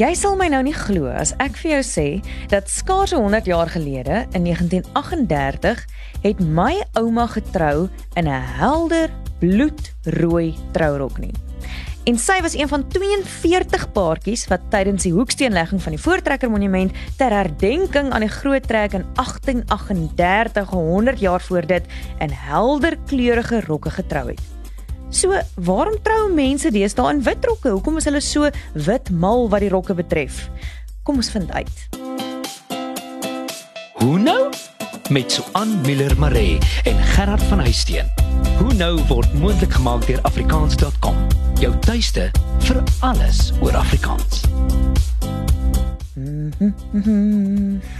Jy sal my nou nie glo as ek vir jou sê dat skaars 100 jaar gelede in 1938 het my ouma getrou in 'n helder bloedrooi trourok nie. En sy was een van 42 paartjies wat tydens die hoeksteenlegging van die Voortrekker Monument ter herdenking aan die Groot Trek in 1838, 100 jaar voor dit, in helder kleurige rokke getrou het. So, waarom trou mense deesdae in wit rokke? Hoekom is hulle so wit mal wat die rokke betref? Kom ons vind uit. Hoe nou? Met Suan Miller Maree en Gerard van Huisteen. Hoe nou word moontlik gemaak deur afrikaans.com. Jou tuiste vir alles oor Afrikaans.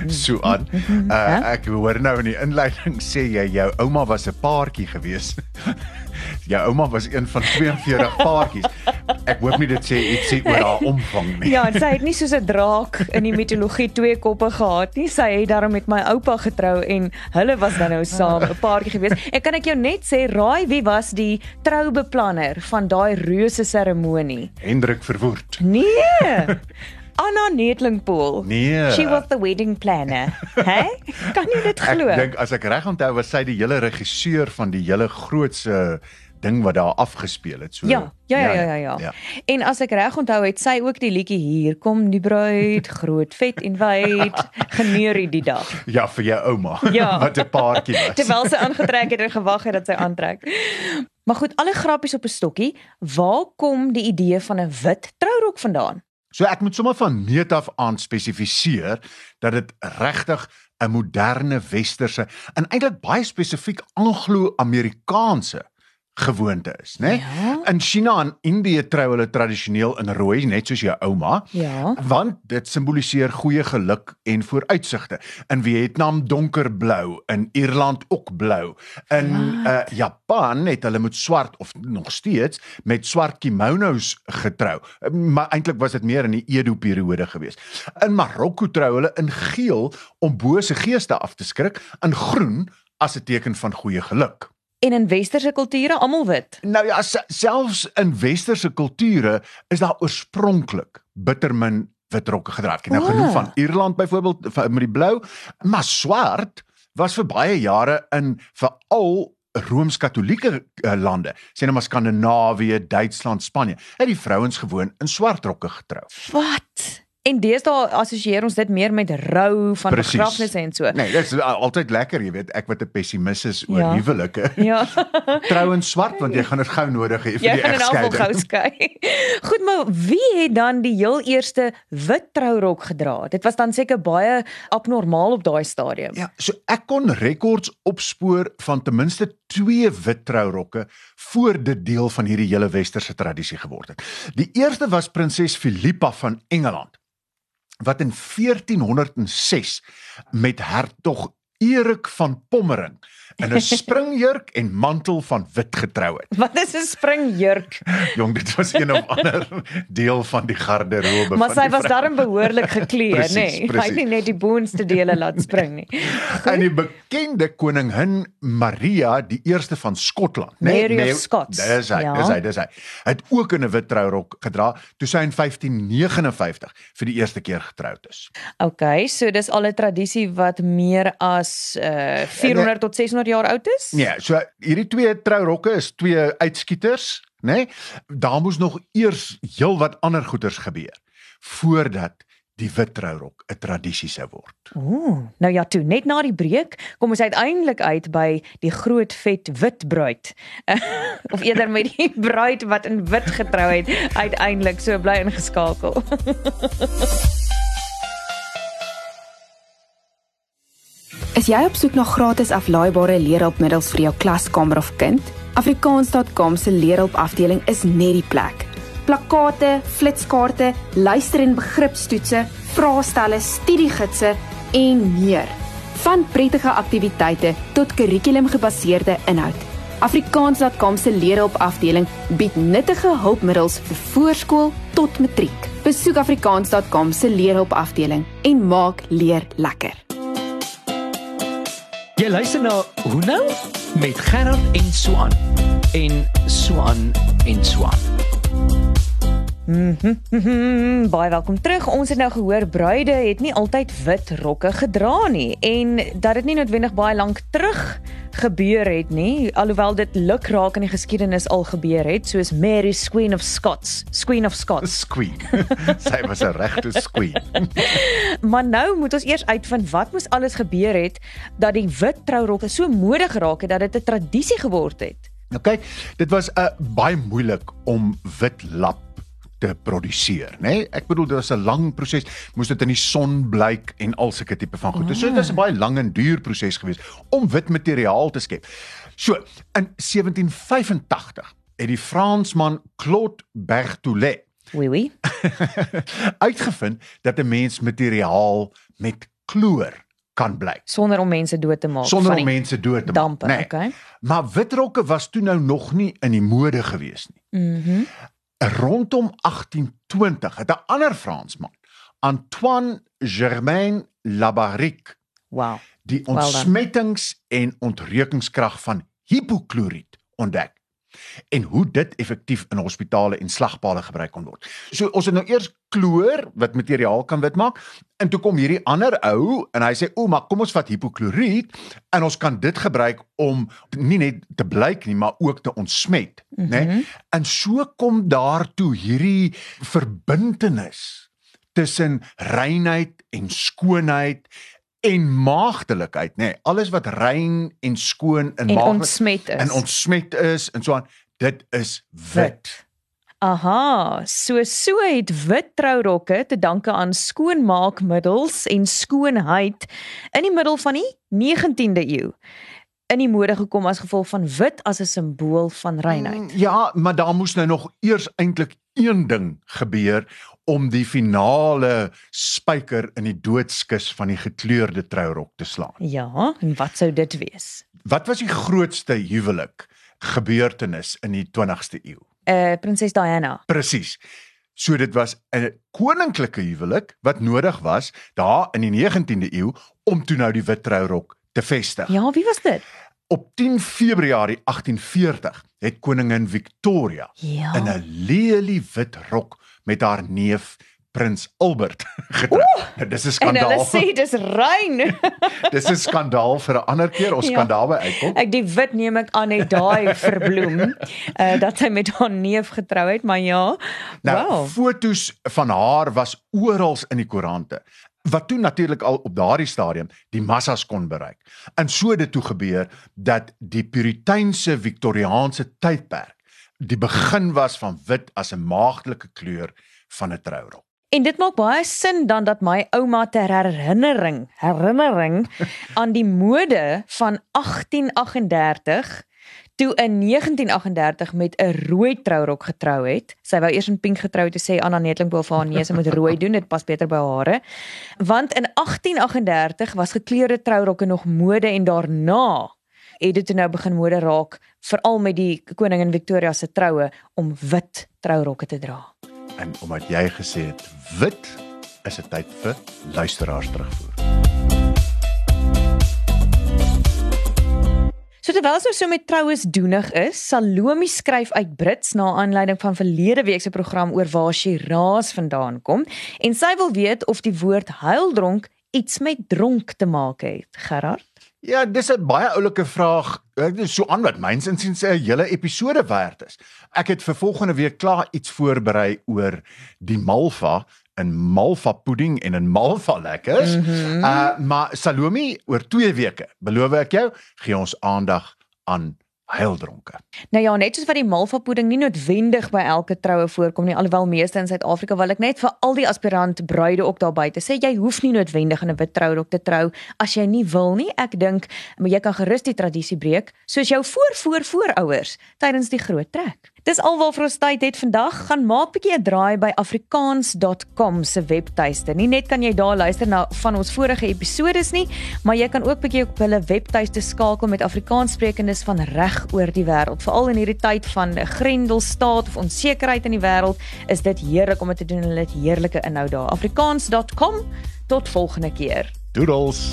So aan. Uh, ek hoor nou in die inleiding sê jy jou ouma was 'n paartjie gewees. jou ouma was een van 42 paartjies. Ek hoop nie dit sê iets sê oor haar omvang nie. Ja, sy het nie soos 'n draak in die mitologie twee koppe gehad nie. Sy het daarom met my oupa getrou en hulle was dan nou saam 'n paartjie gewees. Ek kan ek jou net sê, raai wie was die troubeplanner van daai reuse seremonie? Hendrik Verwoerd. Nee. Anna Netlingpool. Nee. She was the wedding planner. Hè? Kan jy dit Ek glo? dink as ek reg onthou was sy die hele regisseur van die hele grootse ding wat daar afgespeel het. So Ja, ja, ja, ja, ja, ja. En as ek reg onthou het sy ook die liedjie hier kom die bruid, groot vet en wyd, geneurie die dag. Ja, vir jou ouma. Ja. wat 'n paartjie was. Terwyl sy aangetrek het en gewag het dat sy aantrek. Maar goed, alle grappies op 'n stokkie, waar kom die idee van 'n wit trourok vandaan? So ek moet sommer van meet af aan spesifiseer dat dit regtig 'n moderne westerse en eintlik baie spesifiek Anglo-Amerikaanse gewoonte is, né? Ja. In China en Indië trou hulle tradisioneel in rooi, net soos jou ouma. Ja. Want dit simboliseer goeie geluk en vooruitsigte. In Vietnam donkerblou, in Ierland ook blou. In uh, Japan het hulle met swart of nog steeds met swart kimonos getrou. Maar eintlik was dit meer in die Edo periode gewees. In Marokko trou hulle in geel om bose geeste af te skrik, in groen as 'n teken van goeie geluk. En in westerse kulture almal wit. Nou ja, se- selfs in westerse kulture is daar oorspronklik bittermin witrokke gedra. Ek het nou genoem van Ierland byvoorbeeld met die blou, maar swart was vir baie jare in veral Rooms-Katolieke uh, lande, sê nou maar Skandinawië, Duitsland, Spanje, het die vrouens gewoon in swart rokke getrou. Wat? En deesdae assosieer ons dit meer met rou van begrafnisse en so. Nee, dit is al- altyd lekker, jy weet, ek wat 'n pessimis is oor Ja. huwelike. Ja. Trou in swart want jy gaan dit gou nodig hê vir Jy die gaan in afval egskeiding. gou skei. Goed, maar wie het dan die heel eerste wit trourok gedra? Dit was dan seker baie abnormaal op daai stadium. Ja, so ek kon rekords opspoor van ten minste twee wit trourokke voor dit deel van hierdie hele westerse tradisie geword het. Die eerste was prinses Philippa van Engeland wat in 1406 met hertog Erik van Pommering in 'n springjurk en mantel van wit getrou het. Wat is 'n springjurk? Jong, dit was een of ander deel van die garderobe Maar van sy die was darm behoorlik Precies, nê? Nee. Hy het nie net die boonste dele laat spring nie. En die bekende koningin Maria, die eerste van Skotland, né? Mary of Scots. Dis hy, Ja. dis hy, dis hy. Het ook in 'n wit trourok gedra toe sy in 1559 vir die eerste keer getroud is. Okay, so dis al 'n tradisie wat meer as uh 400 tot 600 jaar oud is? Nee, so hierdie twee trourokke is twee uitskieters, né? Nee? Daar moes nog eers heelwat ander goeters gebeur voordat die wit trourok 'n tradisie sou word. Ooh, nou ja, toe net na die breek kom ons uiteindelik uit by die groot vet wit bruid. of eerder met die bruid wat in wit getrou het uiteindelik so bly ingeskakel. Is jy op soek na gratis aflaaibare leerhulpmiddels vir jou klaskamer of kind? Afrikaans.com se leerhulp afdeling is net die plek. Plakkate, flitskaarte, luister- en begripstoetse, vraestelle, studiegidse en meer. Van prettige aktiwiteite tot kurrikulumgebaseerde inhoud. Afrikaans.com se leerhulp afdeling bied nuttige hulpmiddels vir voorskool tot matriek. Besoek afrikaans.com se leerhulp afdeling en maak leer lekker. Jy luister na Hoe met Gerard en Swan en Swan en Swan. Mhm. Baie welkom terug. Ons het nou gehoor bruide het nie altyd wit rokke gedra nie en dat dit nie noodwendig baie lank terug gebeur het nie, alhoewel dit luk raak in die geskiedenis al gebeur het, soos Mary Queen of Scots, Queen of Scots. Squeen. Sy was 'n regte squeen. Maar nou moet ons eers uitvind wat moes alles gebeur het dat die wit trourokke so mode geraak het dat dit 'n tradisie geword het. Nou kyk, dit was 'n uh, baie moeilik om wit lap te produseer, né? Nee? Ek bedoel dit was 'n lang proses. Moes dit in die son blyk en al sulke tipe van goed. Oh. So dit was 'n baie lang en duur proses geweest om wit materiaal te skep. So, in 1785 het die Fransman Claude Berthollet Oui oui. uitgevind dat 'n mens materiaal met kloor kan blyk Sonder om mense dood te maak sonder om mense dood te dampe, maak. okay. Maar witrokke was toe nou nog nie in die mode gewees nie. Mhm. Rondom 1820 het 'n ander Fransman, Antoine Germain Labarrique, Wow. die Well ontsmettings- en ontreukingskrag van hypochloriet ontdek en hoe dit effektief in hospitale en slagpale gebruik kon word. So ons het nou eers kloor wat materiaal kan wit maak en toe kom hierdie ander ou en hy sê o, maar kom ons vat hypochloriet en ons kan dit gebruik om nie net te blyk nie, maar ook te ontsmet, mm -hmm. né? En so kom daartoe hierdie verbintenis tussen reinheid en skoonheid en maagdelikheid, nê? Nee, alles wat rein en skoon en, En ontsmet is. en ontsmet is en so aan, dit is wit. Aha, so so het wit trourokke te danke aan skoonmaakmiddels en skoonheid in die middel van die 19de eeu in die mode gekom as gevolg van wit as 'n simbool van reinheid. Mm, Ja, maar daar moes nou nog eers eintlik een ding gebeur om die finale spyker in die doodskus van die gekleurde trourok te slaan. Ja, en wat sou dit wees? Wat was die grootste huwelik gebeurtenis in die 20ste eeu? Uh prinses Diana. Presies. So dit was 'n koninklike huwelik wat nodig was daar in die 19de eeu om toe nou die wit trourok te vestig. Ja, wie was dit? Op 10 Februarie 1840 het koningin Victoria Ja. in 'n leliewit rok met haar neef Prins Albert getrou. Nou, dis 'n En skandaal. hulle sê dis rein. Dis 'n skandaal vir 'n ander keer. Ons Ja. kan daarby uitkom. Ek die wit neem ek aan net daai verbloem uh dat hy met haar neef getrou het, maar ja. Nou, wow. fotos van haar was oral in die koerante wat toe natuurlik al op daardie stadium die massas kon bereik. En so het dit toe gebeur dat die puriteinse Victoriaanse tydperk die begin was van wit as 'n maagdelike kleur van 'n trourok. En dit maak baie sin dan dat my ouma ter herinnering, herinnering aan die mode van 1838 toe in 1938 met 'n rooi trourok getrou het. Sy wou eers in pink getrou het, sê Anna Netling bo vir haar nee, sy moet rooi doen, dit pas beter by haar hare. Want in 1838 was gekleurde trourokke nog mode en daarna het dit nou begin mode raak, veral met die koningin Victoria se troue om wit trourokke te dra. En omdat jy gesê het wit is dit tyd vir luisteraars terugvoer. Ons nou so met troues doenig is, Salome skryf uit Brits na aanleiding van verlede week se program oor waar Shiraz vandaan kom en sy wil weet of die woord huildronk iets met dronk te maak het. Gerard? Ja, dis 'n baie oulike vraag. Ek is so aan wat myns insiens 'n hele episode werd is. Ek het vir volgende week klaar iets voorberei oor die Malva in Malva pudding en in Malva lekkers. Mm -hmm. Uh maar Salome, oor 2 weke, beloof ek jou, gee ons aandag aan heildronke. Nou ja, net soos wat die malva pudding nie noodwendig by elke troue voorkom nie, alhoewel meeste in Suid-Afrika wil ek net vir al die aspirant bruide ook daar buite sê jy hoef nie noodwendig in 'n wit trourok te trou as jy nie wil nie. Ek dink jy kan gerus die tradisie breek soos jou voor voor voorouers tydens die groot trek. Dis alwaarvoor ons tyd het vandag. Gaan maak bietjie 'n draai by afrikaans.com se webtuiste. Nie net kan jy daar luister na van ons vorige episodes nie, maar jy kan ook bietjie op hulle webtuiste skakel met Afrikaanssprekendes van reg oor die wêreld. Veral in hierdie tyd van grendelstaat of onsekerheid in die wêreld, is dit heerlik om dit te doen. Hulle het heerlike inhoud daar. Afrikaans.com. Tot volgende keer. Doodles.